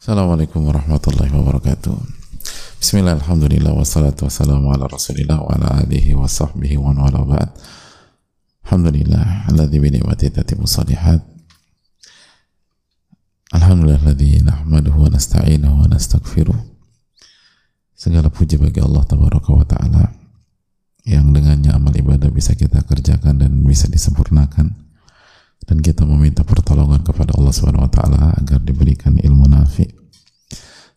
Assalamualaikum warahmatullahi wabarakatuh. Bismillah, alhamdulillah, wassalatu wassalamu ala rasulillah wa ala alihi wa sahbihi wa wala ba'd. Alhamdulillah, alladhi bi ni'mati tatimu salihat. Alhamdulillah, alladhi nahmaduhu wa nasta'inuhu wa nastaghfiruh. Segala puji bagi Allah tabaraka wa ta'ala yang dengannya amal ibadah bisa kita kerjakan dan bisa disempurnakan dan kita meminta pertolongan kepada Allah Subhanahu wa taala agar diberikan ilmu nafi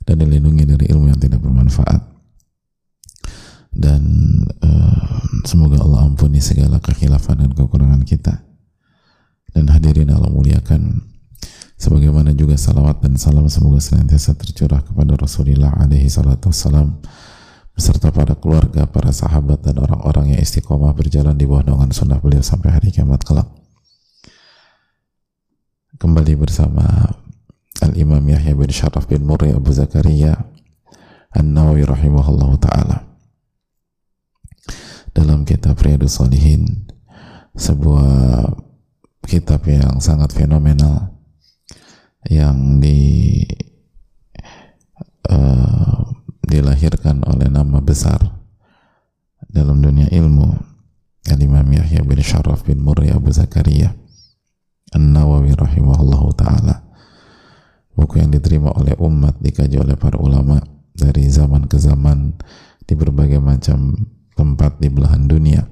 dan dilindungi dari ilmu yang tidak bermanfaat. Dan uh, semoga Allah ampuni segala kekhilafan dan kekurangan kita. Dan hadirin Allah muliakan sebagaimana juga salawat dan salam semoga senantiasa tercurah kepada Rasulullah alaihi salatu wassalam beserta para keluarga, para sahabat dan orang-orang yang istiqomah berjalan di bawah naungan sunnah beliau sampai hari kiamat kelak kembali bersama Al-Imam Yahya bin Sharaf bin Murri Abu Zakaria An-Nawawi rahimahullah ta'ala. Dalam kitab Riyadus Salihin sebuah kitab yang sangat fenomenal yang di uh, dilahirkan oleh nama besar dalam dunia ilmu Al-Imam Yahya bin Sharaf bin Murri Abu Zakaria An-Nawawi rahimahullahu taala. Buku yang diterima oleh umat dikaji oleh para ulama dari zaman ke zaman di berbagai macam tempat di belahan dunia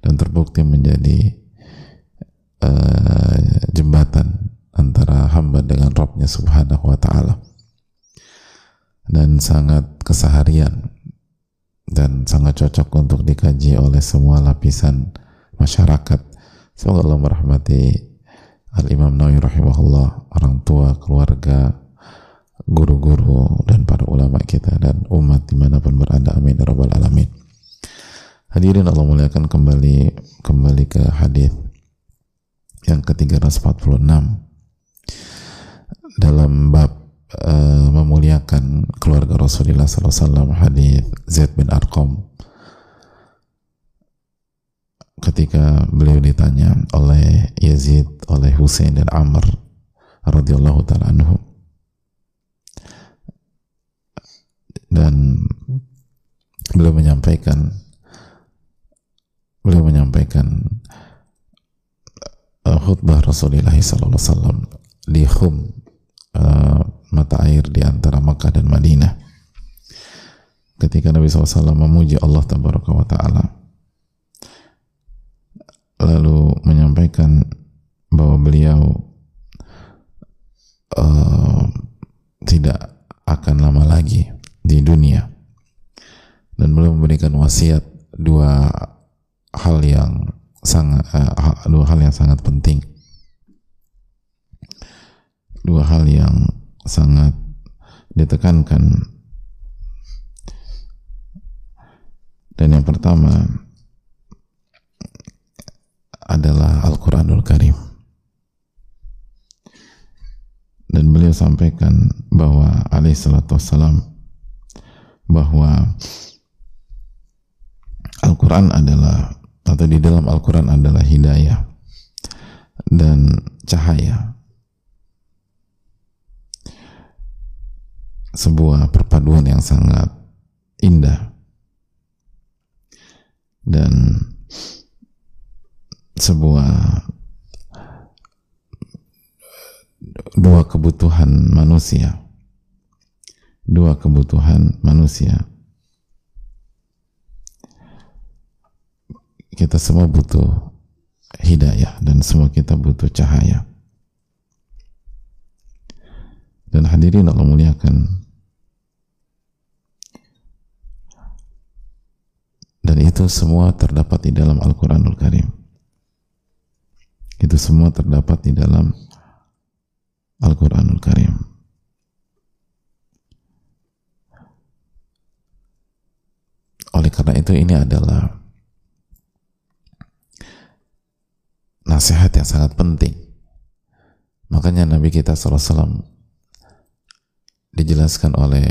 dan terbukti menjadi uh, jembatan antara hamba dengan Robnya subhanahu wa ta'ala dan sangat keseharian dan sangat cocok untuk dikaji oleh semua lapisan masyarakat semoga Allah merahmati Al-Imam Nawawi rahimahullah, orang tua, keluarga, guru-guru, dan para ulama kita dan umat di mana pun berada. Amin. Ya Rabbal Alamin. Hadirin Allah muliakan kembali kembali ke hadis yang ke-346 dalam bab uh, memuliakan keluarga Rasulullah SAW hadis Zaid bin Arqam ketika beliau ditanya oleh Yazid, oleh Hussein dan Amr radhiyallahu taala anhu. Dan beliau menyampaikan beliau menyampaikan uh, khutbah Rasulullah sallallahu alaihi wasallam di Khum uh, mata air di antara Makkah dan Madinah. Ketika Nabi SAW memuji Allah Taala lalu menyampaikan bahwa beliau uh, tidak akan lama lagi di dunia. Dan beliau memberikan wasiat dua hal yang sangat uh, dua hal yang sangat penting. Dua hal yang sangat ditekankan. Dan yang pertama adalah Al-Quranul Karim. Dan beliau sampaikan bahwa alaihissalatu wassalam bahwa Al-Quran adalah atau di dalam Al-Quran adalah hidayah dan cahaya. Sebuah perpaduan yang sangat indah. Dan sebuah dua kebutuhan manusia. Dua kebutuhan manusia. Kita semua butuh hidayah dan semua kita butuh cahaya. Dan hadirin Allah muliakan. Dan itu semua terdapat di dalam Al-Quranul Karim itu semua terdapat di dalam Al-Quranul Karim. Oleh karena itu ini adalah nasihat yang sangat penting. Makanya Nabi kita SAW dijelaskan oleh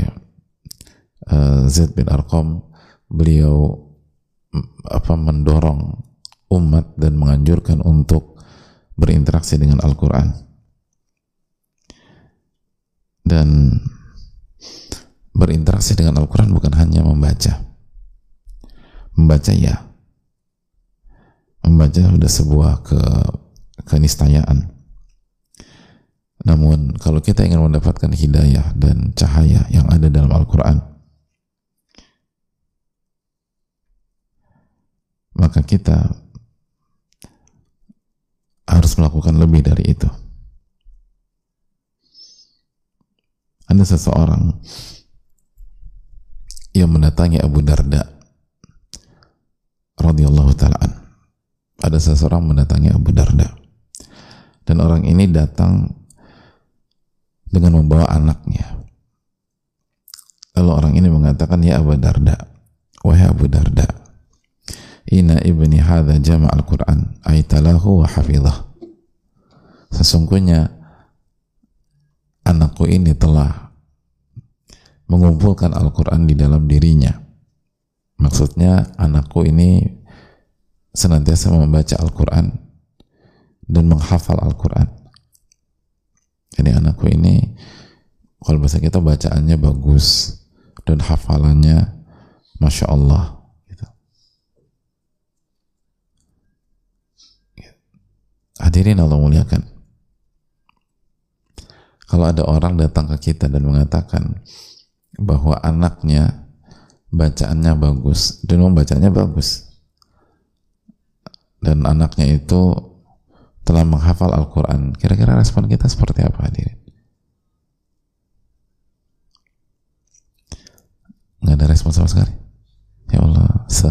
uh, Zaid bin Arqam, beliau apa mendorong umat dan menganjurkan untuk berinteraksi dengan Al-Quran. dan berinteraksi dengan Al-Quran bukan hanya membaca. Membaca ya. Membaca sudah sebuah ke keniscayaan. Namun kalau kita ingin mendapatkan hidayah dan cahaya yang ada dalam Al-Quran maka kita harus melakukan lebih dari itu. Ada seseorang yang mendatangi Abu Darda radhiyallahu taala ada seseorang mendatangi Abu Darda. Dan orang ini datang dengan membawa anaknya. Lalu orang ini mengatakan ya Abu Darda wahai Abu Darda Inna ibni hadha jama' al-Quran aitalahu wa hafidhah. Sesungguhnya anakku ini telah mengumpulkan Al-Quran di dalam dirinya. Maksudnya anakku ini senantiasa membaca Al-Quran dan menghafal Al-Quran. Jadi anakku ini kalau bahasa kita bacaannya bagus dan hafalannya Masya Allah gitu. Hadirin Allah muliakan. Kalau ada orang datang ke kita dan mengatakan bahwa anaknya bacaannya bagus dan membacanya bagus dan anaknya itu telah menghafal Al-Quran kira-kira respon kita seperti apa hadirin? Nggak ada respon sama sekali. Ya Allah se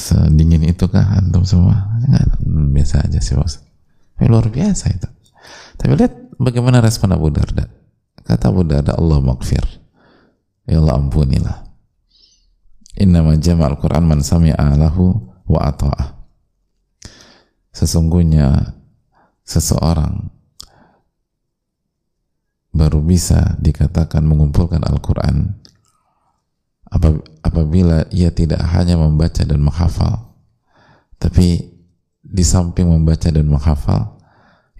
sedingin itu kah antum semua? Nggak, biasa aja sih bos. Ini luar biasa itu. Tapi lihat bagaimana respon Abu Darda. Kata Abu Darda Allah makfir ya Allah ampunilah. Innama jama'al Quran man sami'a lahu wa ata'ah. Sesungguhnya seseorang baru bisa dikatakan mengumpulkan Al-Quran apabila ia tidak hanya membaca dan menghafal tapi di samping membaca dan menghafal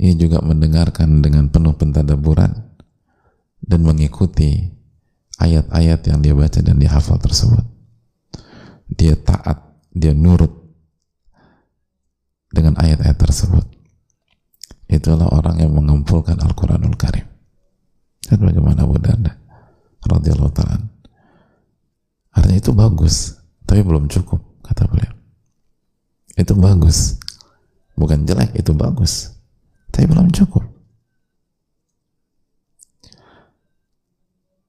ia juga mendengarkan dengan penuh pentadaburan dan mengikuti ayat-ayat yang dia baca dan dia hafal tersebut. Dia taat dia nurut dengan ayat-ayat tersebut. Itulah orang yang mengumpulkan Al-Quranul Karim. Dan bagaimana Abu Darda radhiyallahu ta'ala Artinya itu bagus, tapi belum cukup, kata beliau. Itu bagus. Bukan jelek, itu bagus. Tapi belum cukup.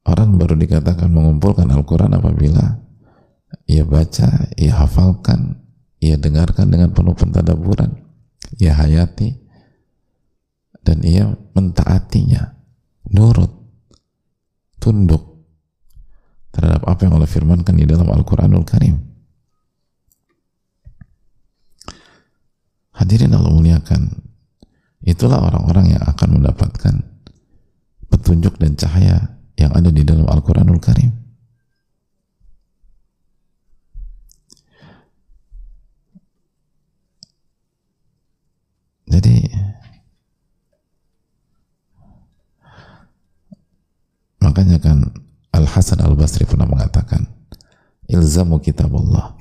Orang baru dikatakan mengumpulkan Al-Quran apabila ia baca, ia hafalkan, ia dengarkan dengan penuh pentadaburan, ia hayati, dan ia mentaatinya, nurut, tunduk, terhadap apa yang Allah firmankan di dalam Al-Quranul Karim. Hadirin Allah muliakan, itulah orang-orang yang akan mendapatkan petunjuk dan cahaya yang ada di dalam Al-Quranul Karim. Jadi makanya kan Al Hasan Al Basri pernah mengatakan, ilzamu kitab Allah.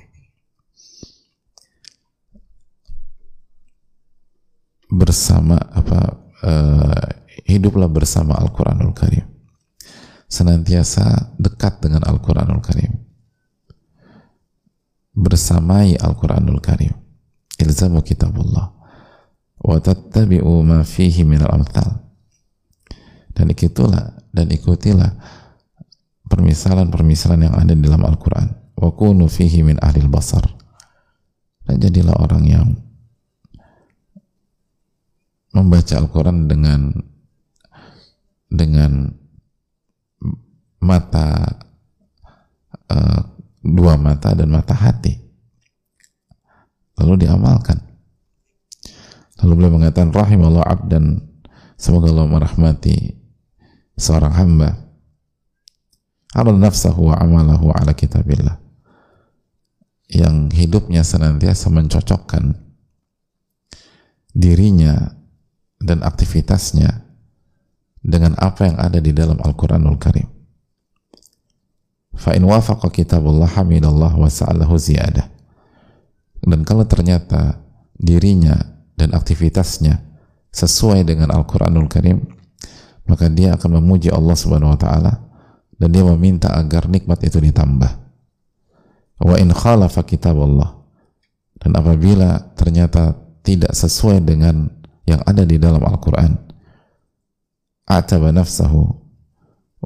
Bersama apa uh, hiduplah bersama Al Quranul Karim. Senantiasa dekat dengan Al Quranul Karim. Bersamai Al Quranul Karim. Ilzamu kitab Allah. Wa ma fihi minal amthal. Dan ikutilah dan ikutilah permisalan-permisalan yang ada di dalam Al-Quran. Wa kunu fihi min ahlil basar. Dan jadilah orang yang membaca Al-Quran dengan dengan mata uh, dua mata dan mata hati. Lalu diamalkan. Lalu beliau mengatakan rahimallahu abdan. Semoga Allah merahmati seorang hamba amal nafsahu wa amalahu ala kitabillah yang hidupnya senantiasa mencocokkan dirinya dan aktivitasnya dengan apa yang ada di dalam Al-Quranul Karim. Fa'in wafaqa kitabullah hamidallah wa sa'alahu ziyadah. Dan kalau ternyata dirinya dan aktivitasnya sesuai dengan Al-Quranul Karim, maka dia akan memuji Allah Subhanahu wa taala dan dia meminta agar nikmat itu ditambah. Wa in khalafa kitabullah. Dan apabila ternyata tidak sesuai dengan yang ada di dalam Al-Quran, ataba nafsahu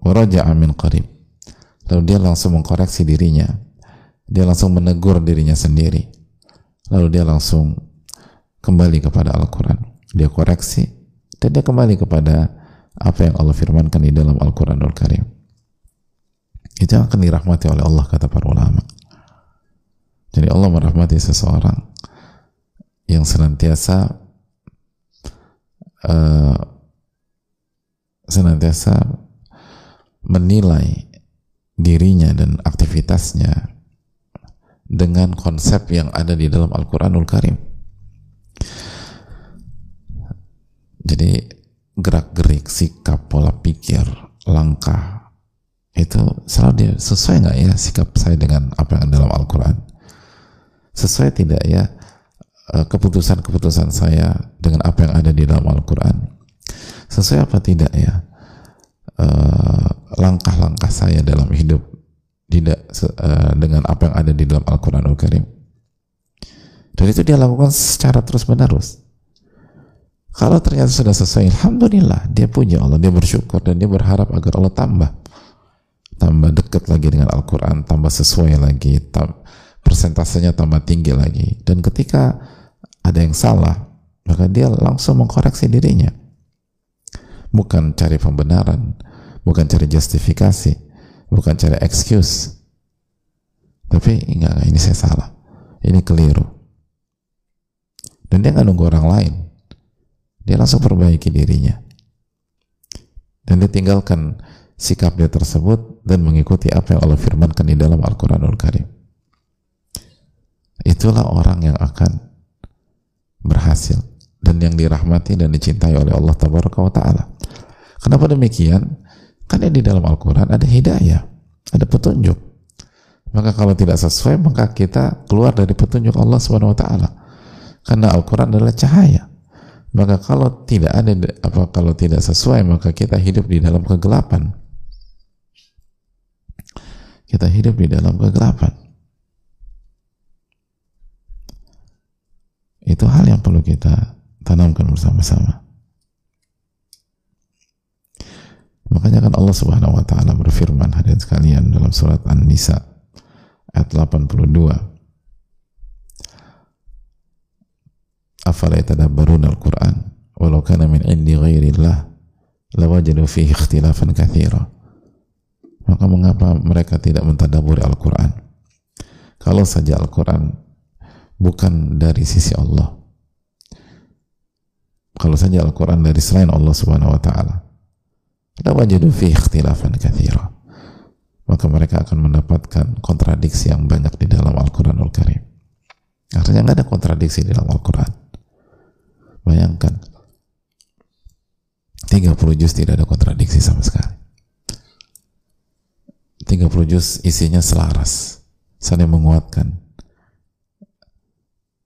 wa raja'a min qarib. Lalu dia langsung mengkoreksi dirinya. Dia langsung menegur dirinya sendiri. Lalu dia langsung kembali kepada Al-Quran. Dia koreksi dan dia kembali kepada apa yang Allah firmankan di dalam Al-Quranul Karim itu akan dirahmati oleh Allah kata para ulama jadi Allah merahmati seseorang yang senantiasa uh, senantiasa menilai dirinya dan aktivitasnya dengan konsep yang ada di dalam Al-Quranul Karim. Jadi gerak-gerik, sikap, pola pikir, langkah itu selalu dia sesuai nggak ya sikap saya dengan apa yang ada dalam Al-Quran? Sesuai tidak ya eh, keputusan-keputusan saya dengan apa yang ada di dalam Al-Quran? sesuai apa tidak ya eh, langkah-langkah saya dalam hidup tidak uh, dengan apa yang ada di dalam Al-Quranul Karim dan itu dia lakukan secara terus menerus kalau ternyata sudah sesuai Alhamdulillah dia punya Allah dia bersyukur dan dia berharap agar Allah tambah tambah dekat lagi dengan Al-Quran tambah sesuai lagi tam, persentasenya tambah tinggi lagi dan ketika ada yang salah maka dia langsung mengkoreksi dirinya bukan cari pembenaran, bukan cari justifikasi, bukan cari excuse. Tapi enggak, ini saya salah. Ini keliru. Dan dia nggak nunggu orang lain. Dia langsung perbaiki dirinya. Dan dia tinggalkan sikap dia tersebut dan mengikuti apa yang Allah firmankan di dalam Al-Quranul Karim. Itulah orang yang akan berhasil dan yang dirahmati dan dicintai oleh Allah Taala. Kenapa demikian? Karena di dalam Al-Quran ada hidayah, ada petunjuk. Maka kalau tidak sesuai, maka kita keluar dari petunjuk Allah Subhanahu wa taala. Karena Al-Quran adalah cahaya. Maka kalau tidak ada apa kalau tidak sesuai, maka kita hidup di dalam kegelapan. Kita hidup di dalam kegelapan. Itu hal yang perlu kita tanamkan bersama-sama. Makanya kan Allah Subhanahu wa taala berfirman hadirin sekalian dalam surat An-Nisa ayat 82. Afala yatadabbaruna al-Qur'an walau kana min indi ghairillah lawajadu fihi ikhtilafan katsira. Maka mengapa mereka tidak mentadaburi Al-Qur'an? Kalau saja Al-Qur'an bukan dari sisi Allah. Kalau saja Al-Quran dari selain Allah Subhanahu wa taala, lawajadu fi ikhtilafan kathira maka mereka akan mendapatkan kontradiksi yang banyak di dalam Al-Quranul Karim artinya nggak ada kontradiksi di dalam Al-Quran bayangkan 30 juz tidak ada kontradiksi sama sekali 30 juz isinya selaras. Saling menguatkan.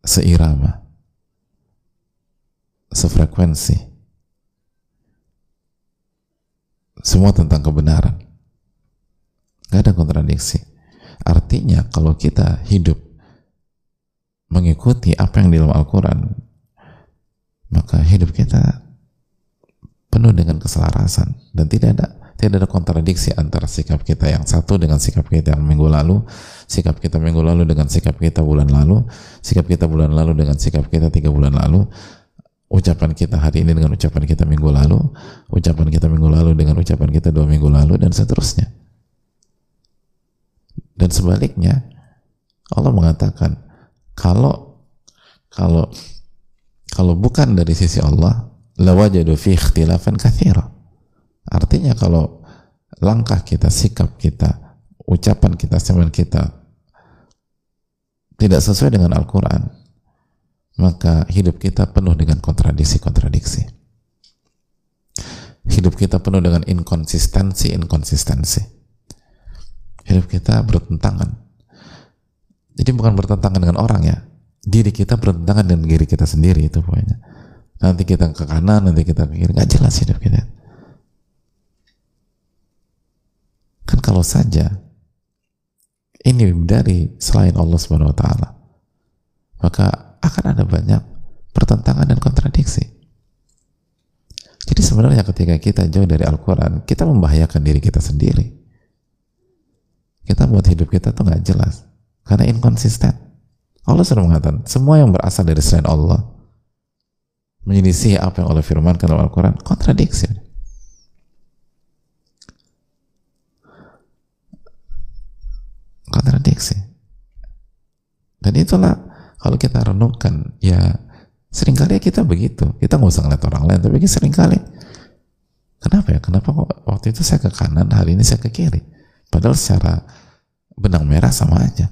Seirama. Sefrekuensi. Semua tentang kebenaran. Gak ada kontradiksi. Artinya kalau kita hidup mengikuti apa yang di dalam Al-Quran maka hidup kita penuh dengan keselarasan dan tidak ada tidak ada kontradiksi antara sikap kita yang satu dengan sikap kita yang minggu lalu, sikap kita minggu lalu dengan sikap kita bulan lalu, sikap kita bulan lalu dengan sikap kita tiga bulan lalu, ucapan kita hari ini dengan ucapan kita minggu lalu, ucapan kita minggu lalu dengan ucapan kita dua minggu lalu, dan seterusnya. Dan sebaliknya, Allah mengatakan, kalau kalau kalau bukan dari sisi Allah, lawajadu fi ikhtilafan kathira. Artinya kalau langkah kita, sikap kita, ucapan kita, semen kita tidak sesuai dengan Al-Quran, maka hidup kita penuh dengan kontradiksi-kontradiksi. Hidup kita penuh dengan inkonsistensi-inkonsistensi. Hidup kita bertentangan. Jadi bukan bertentangan dengan orang ya, diri kita bertentangan dengan diri kita sendiri itu pokoknya. Nanti kita ke kanan, nanti kita ke kiri, nggak jelas hidup kita. Kan kalau saja ini dari selain Allah Subhanahu wa taala, maka akan ada banyak pertentangan dan kontradiksi. Jadi sebenarnya ketika kita jauh dari Al-Quran, kita membahayakan diri kita sendiri. Kita buat hidup kita tuh nggak jelas. Karena inkonsisten. Allah sudah mengatakan, semua yang berasal dari selain Allah, menyelisih apa yang Allah firmankan dalam Al-Quran, kontradiksi. Kontradiksi. Dan itulah kalau kita renungkan ya sering kali kita begitu. Kita nggak usah ngeliat orang lain tapi sering kali. Kenapa ya? Kenapa kok waktu itu saya ke kanan hari ini saya ke kiri? Padahal secara benang merah sama aja.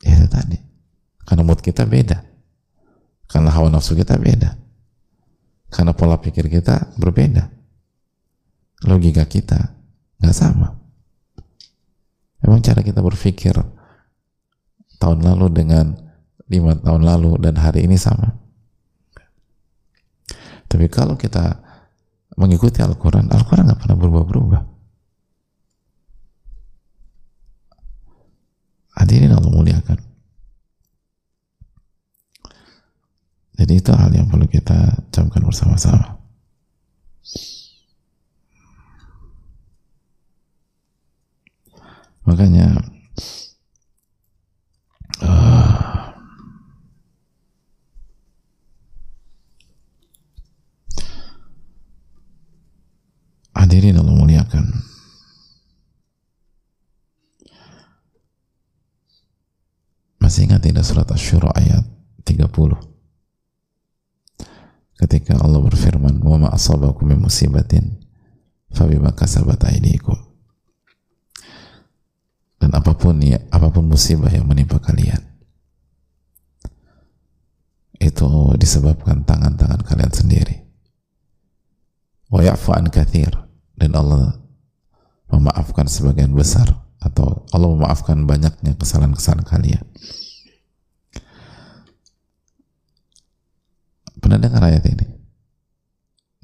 Ya itu tadi. Karena mood kita beda. Karena hawa nafsu kita beda. Karena pola pikir kita berbeda. Logika kita nggak sama Memang cara kita berpikir tahun lalu dengan lima tahun lalu dan hari ini sama. Tapi kalau kita mengikuti Al-Quran, Al-Quran nggak pernah berubah-berubah. Hadirin Allah muliakan. Jadi itu hal yang perlu kita camkan bersama-sama. Makanya uh, hadirin Allah muliakan. Masih ingat tidak surat Ash-Shura ayat 30 ketika Allah berfirman wa ma asabakum min musibatin fabima kasabat aydikum dan apa pun ya apa pun musibah yang menimpa kalian itu disebabkan tangan-tangan kalian sendiri. Wa ya'fu kathir. Dan Allah memaafkan sebagian besar atau Allah memaafkan banyaknya kesalahan-kesalahan kalian. Pernah dengar ayat ini?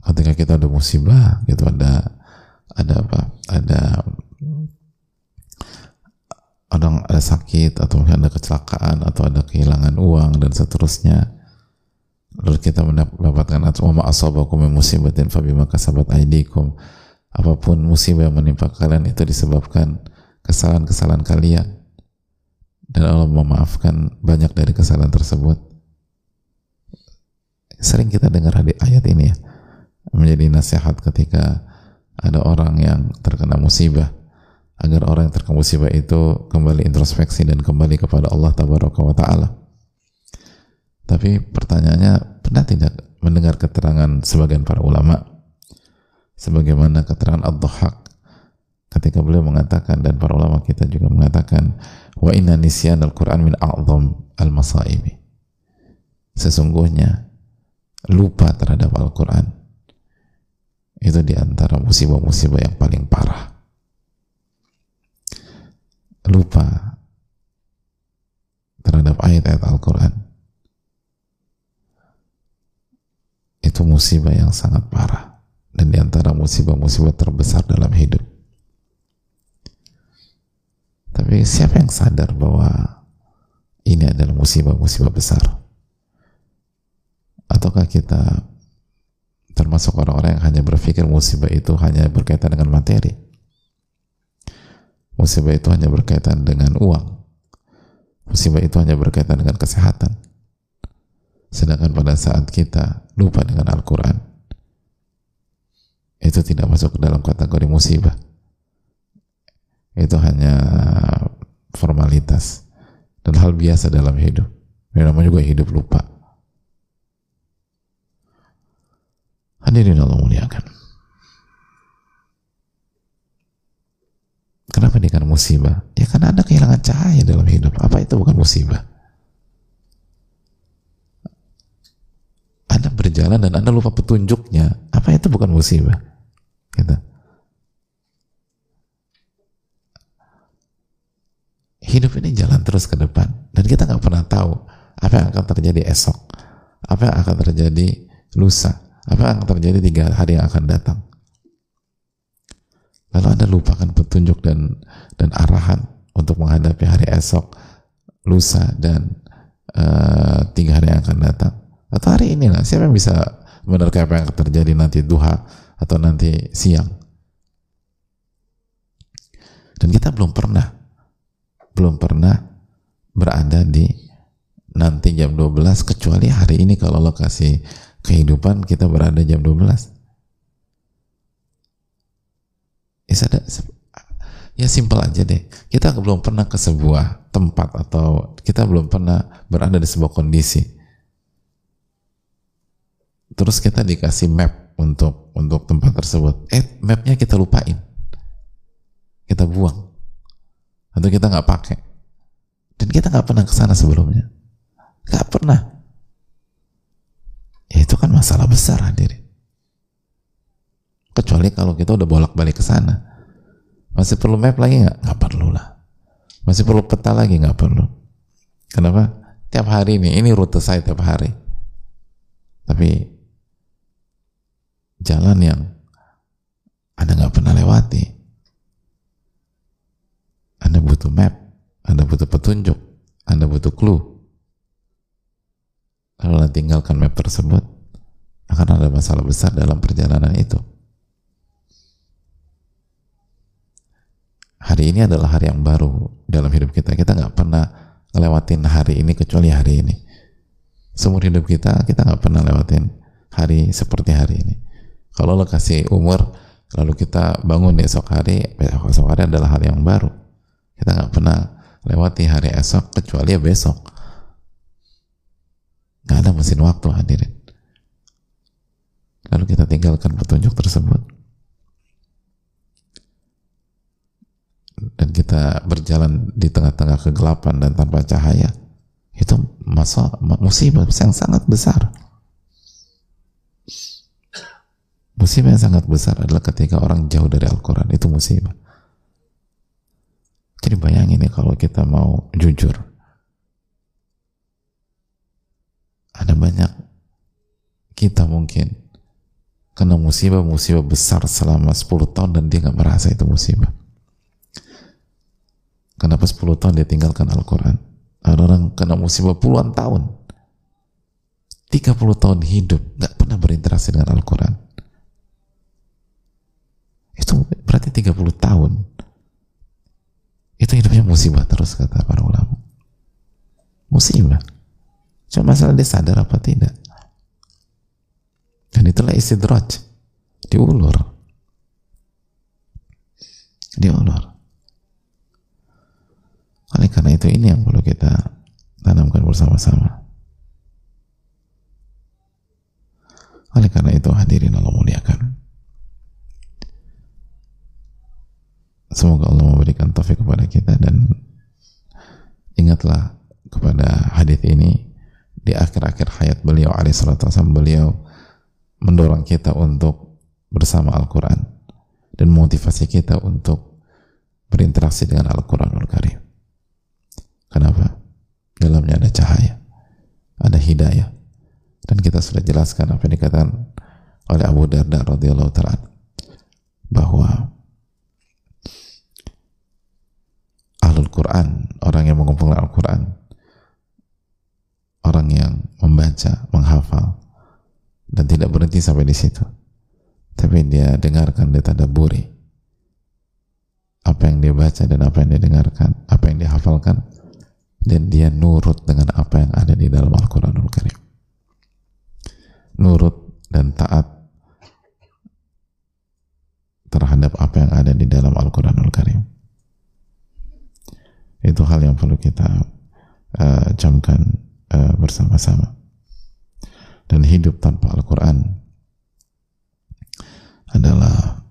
Ketika kita ada musibah gitu ada ada apa? Ada orang ada sakit atau mungkin ada kecelakaan atau ada kehilangan uang dan seterusnya. Lalu kita mendapatkan wa asabakum min musibatin fabima kasabat aydikum. Apa pun musibah yang menimpa kalian itu disebabkan kesalahan-kesalahan kalian. Dan Allah memaafkan banyak dari kesalahan tersebut. Sering kita dengar ayat ini ya menjadi nasihat ketika ada orang yang terkena musibah agar orang yang terkena musibah itu kembali introspeksi dan kembali kepada Allah tabaraka wa taala. Tapi pertanyaannya, pernah tidak mendengar keterangan sebagian para ulama? Sebagaimana keterangan Ad-Dhahhak ketika beliau mengatakan dan para ulama kita juga mengatakan wa inna nisyan al-Quran min a'zam al-masaibi sesungguhnya lupa terhadap Al-Quran. Itu di antara musibah-musibah yang paling parah lupa terhadap ayat-ayat Al-Quran. Itu musibah yang sangat parah. Dan di antara musibah-musibah terbesar dalam hidup. Tapi siapa yang sadar bahwa ini adalah musibah-musibah besar? Ataukah kita termasuk orang-orang yang hanya berpikir musibah itu hanya berkaitan dengan materi Musibah itu hanya berkaitan dengan uang. Musibah itu hanya berkaitan dengan kesehatan. Sedangkan pada saat kita lupa dengan Al-Quran, itu tidak masuk ke dalam kategori musibah. Itu hanya formalitas dan hal biasa dalam hidup. Ini namanya juga hidup lupa. Hadirin Allah muliakan. Musibah? Ya karena Anda kehilangan cahaya dalam hidup. Apa itu bukan musibah? Anda berjalan dan Anda lupa petunjuknya. Apa itu bukan musibah? Gitu. Hidup ini jalan terus ke depan dan kita nggak pernah tahu apa yang akan terjadi esok, apa yang akan terjadi lusa, apa yang akan terjadi tiga hari yang akan datang lalu anda lupakan petunjuk dan dan arahan untuk menghadapi hari esok lusa dan uh, tiga hari yang akan datang. Atau hari ini lah siapa yang bisa menerka apa yang terjadi nanti duha atau nanti siang? Dan kita belum pernah belum pernah berada di nanti jam 12 kecuali hari ini kalau lokasi kehidupan kita berada jam 12 ya, ada, ya simpel aja deh. Kita belum pernah ke sebuah tempat atau kita belum pernah berada di sebuah kondisi. Terus kita dikasih map untuk untuk tempat tersebut. Eh mapnya kita lupain. Kita buang. Atau kita nggak pakai. Dan kita nggak pernah ke sana sebelumnya. Nggak pernah. Ya itu kan masalah besar hadirin kecuali kalau kita udah bolak-balik ke sana. Masih perlu map lagi nggak? Nggak perlu lah. Masih perlu peta lagi? Nggak perlu. Kenapa? Tiap hari ini ini rute saya tiap hari. Tapi jalan yang anda nggak pernah lewati. Anda butuh map anda butuh petunjuk anda butuh clue. Kalau anda tinggalkan map tersebut akan ada masalah besar dalam perjalanan itu hari ini adalah hari yang baru dalam hidup kita. Kita nggak pernah ngelewatin hari ini kecuali hari ini. Seumur hidup kita, kita nggak pernah lewatin hari seperti hari ini. Kalau lo kasih umur, lalu kita bangun esok hari, esok hari adalah hari yang baru. Kita nggak pernah lewati hari esok kecuali ya besok. Nggak ada mesin waktu hadirin. Lalu kita tinggalkan petunjuk tersebut. Dan kita berjalan di tengah-tengah kegelapan dan tanpa cahaya itu masa musibah yang sangat besar. Musibah yang sangat besar adalah ketika orang jauh dari Al-Quran itu musibah. Jadi bayangin nih kalau kita mau jujur ada banyak kita mungkin kena musibah-musibah besar selama 10 tahun dan dia nggak merasa itu musibah Kenapa 10 tahun dia tinggalkan Al-Quran? Ada orang kena musibah puluhan tahun. 30 tahun hidup, nggak pernah berinteraksi dengan Al-Quran. Itu berarti 30 tahun. Itu hidupnya musibah terus kata para ulama. Musibah. Cuma masalah dia sadar apa tidak. Dan itulah istidraj. Diulur. Diulur. Oleh karena itu ini yang perlu kita tanamkan bersama-sama. Oleh karena itu hadirin Allah muliakan. Semoga Allah memberikan taufik kepada kita dan ingatlah kepada hadis ini di akhir-akhir hayat beliau alaihissalatu beliau mendorong kita untuk bersama Al-Quran dan motivasi kita untuk berinteraksi dengan Al-Quranul Karim. Kenapa? Dalamnya ada cahaya, ada hidayah. Dan kita sudah jelaskan apa yang dikatakan oleh Abu Darda radhiyallahu taala bahwa ahlul Quran, orang yang mengumpulkan Al-Quran, orang yang membaca, menghafal, dan tidak berhenti sampai di situ. Tapi dia dengarkan, dia tadaburi. Apa yang dia baca dan apa yang dia dengarkan, apa yang dia hafalkan, dan dia nurut dengan apa yang ada di dalam Al-Quranul Karim. Nurut dan taat terhadap apa yang ada di dalam Al-Quranul Karim. Itu hal yang perlu kita uh, camkan uh, bersama-sama. Dan hidup tanpa Al-Quran adalah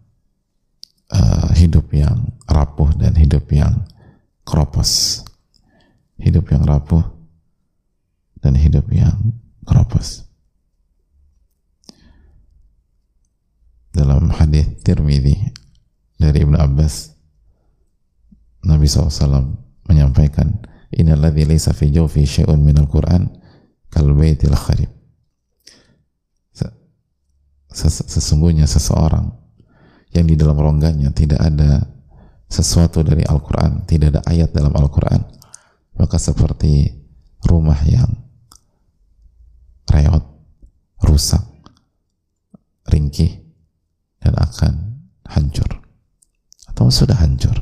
uh, hidup yang rapuh dan hidup yang kropos hidup yang rapuh dan hidup yang kropos dalam hadis Tirmidzi dari Ibnu Abbas Nabi SAW menyampaikan innalladzi laysa fi jawfi syai'un minal Qur'an kal baitil kharib. Sesungguhnya seseorang yang di dalam rongganya tidak ada sesuatu dari Al-Quran, tidak ada ayat dalam Al-Quran, maka seperti rumah yang reot, rusak, ringkih, dan akan hancur. Atau sudah hancur.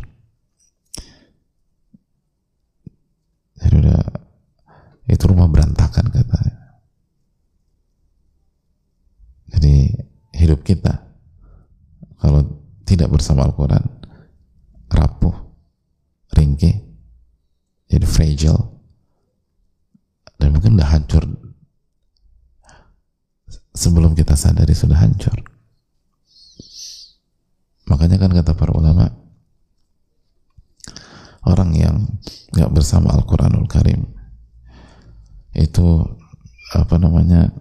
Jadi udah, itu rumah berantakan katanya. Jadi hidup kita kalau tidak bersama Al-Quran rapuh, ringkih, jadi fragile, dan mungkin udah hancur. Sebelum kita sadari sudah hancur. Makanya kan kata para ulama, orang yang nggak bersama Al-Quranul Karim itu apa namanya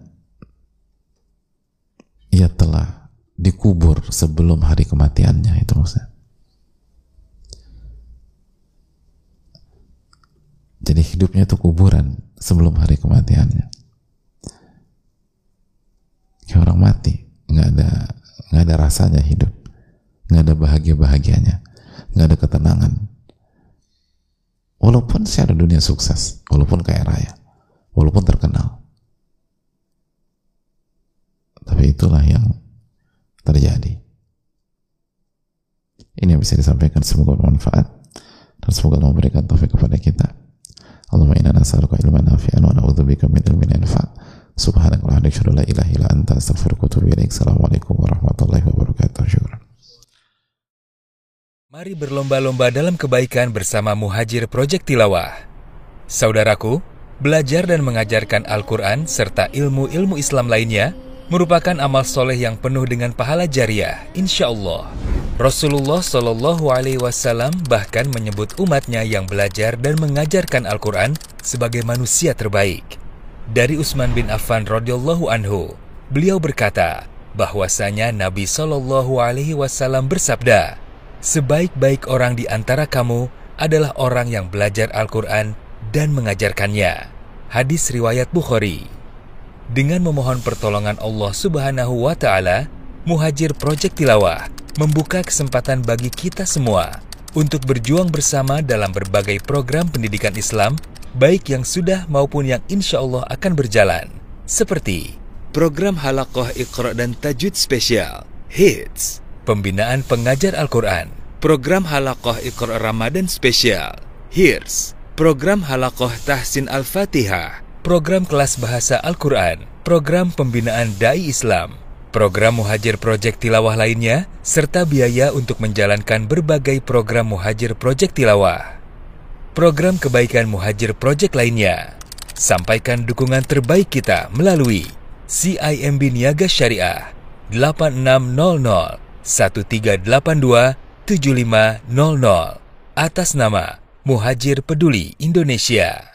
ia telah dikubur sebelum hari kematiannya itu maksudnya jadi hidupnya itu kuburan sebelum hari kematiannya. Kayak orang mati nggak ada nggak ada rasanya hidup. Nggak ada bahagia bahagianya nggak ada ketenangan. Walaupun secara dunia sukses walaupun kaya raya walaupun terkenal. Tapi itulah yang terjadi. Ini yang bisa disampaikan. Semoga bermanfaat. Dan semoga Allah memberikan taufik kepada kita. Allahumma inna nas'aluka ilman nafi'an wa na'udzubika min ilmin yanfa'. Subhanaka wa bihamdika la ilaha illa anta astaghfiruka wa atubu ilaik. Assalamualaikum warahmatullahi wabarakatuh. Syukran. Mari berlomba-lomba dalam kebaikan bersama Muhajir Project Tilawah. Saudaraku, belajar dan mengajarkan Al-Quran serta ilmu-ilmu Islam lainnya merupakan amal soleh yang penuh dengan pahala jariah, insya Allah. Rasulullah Shallallahu Alaihi Wasallam bahkan menyebut umatnya yang belajar dan mengajarkan Al-Quran sebagai manusia terbaik. Dari Utsman bin Affan radhiyallahu anhu, beliau berkata bahwasanya Nabi Shallallahu Alaihi Wasallam bersabda, sebaik-baik orang di antara kamu adalah orang yang belajar Al-Quran dan mengajarkannya. Hadis riwayat Bukhari. Dengan memohon pertolongan Allah Subhanahu wa taala, Muhajir Project Tilawah membuka kesempatan bagi kita semua untuk berjuang bersama dalam berbagai program pendidikan Islam, baik yang sudah maupun yang insya Allah akan berjalan, seperti program Halakoh Iqra dan Tajwid Spesial, HITS, pembinaan pengajar Al-Quran, program Halakoh Iqra Ramadan Spesial, HIRS, program Halakoh Tahsin Al-Fatihah, program kelas bahasa Al-Quran, program pembinaan Dai Islam, program Muhajir Project Tilawah lainnya, serta biaya untuk menjalankan berbagai program Muhajir Project Tilawah. Program kebaikan Muhajir Project lainnya. Sampaikan dukungan terbaik kita melalui CIMB Niaga Syariah 8600 1382 7500 atas nama Muhajir Peduli Indonesia.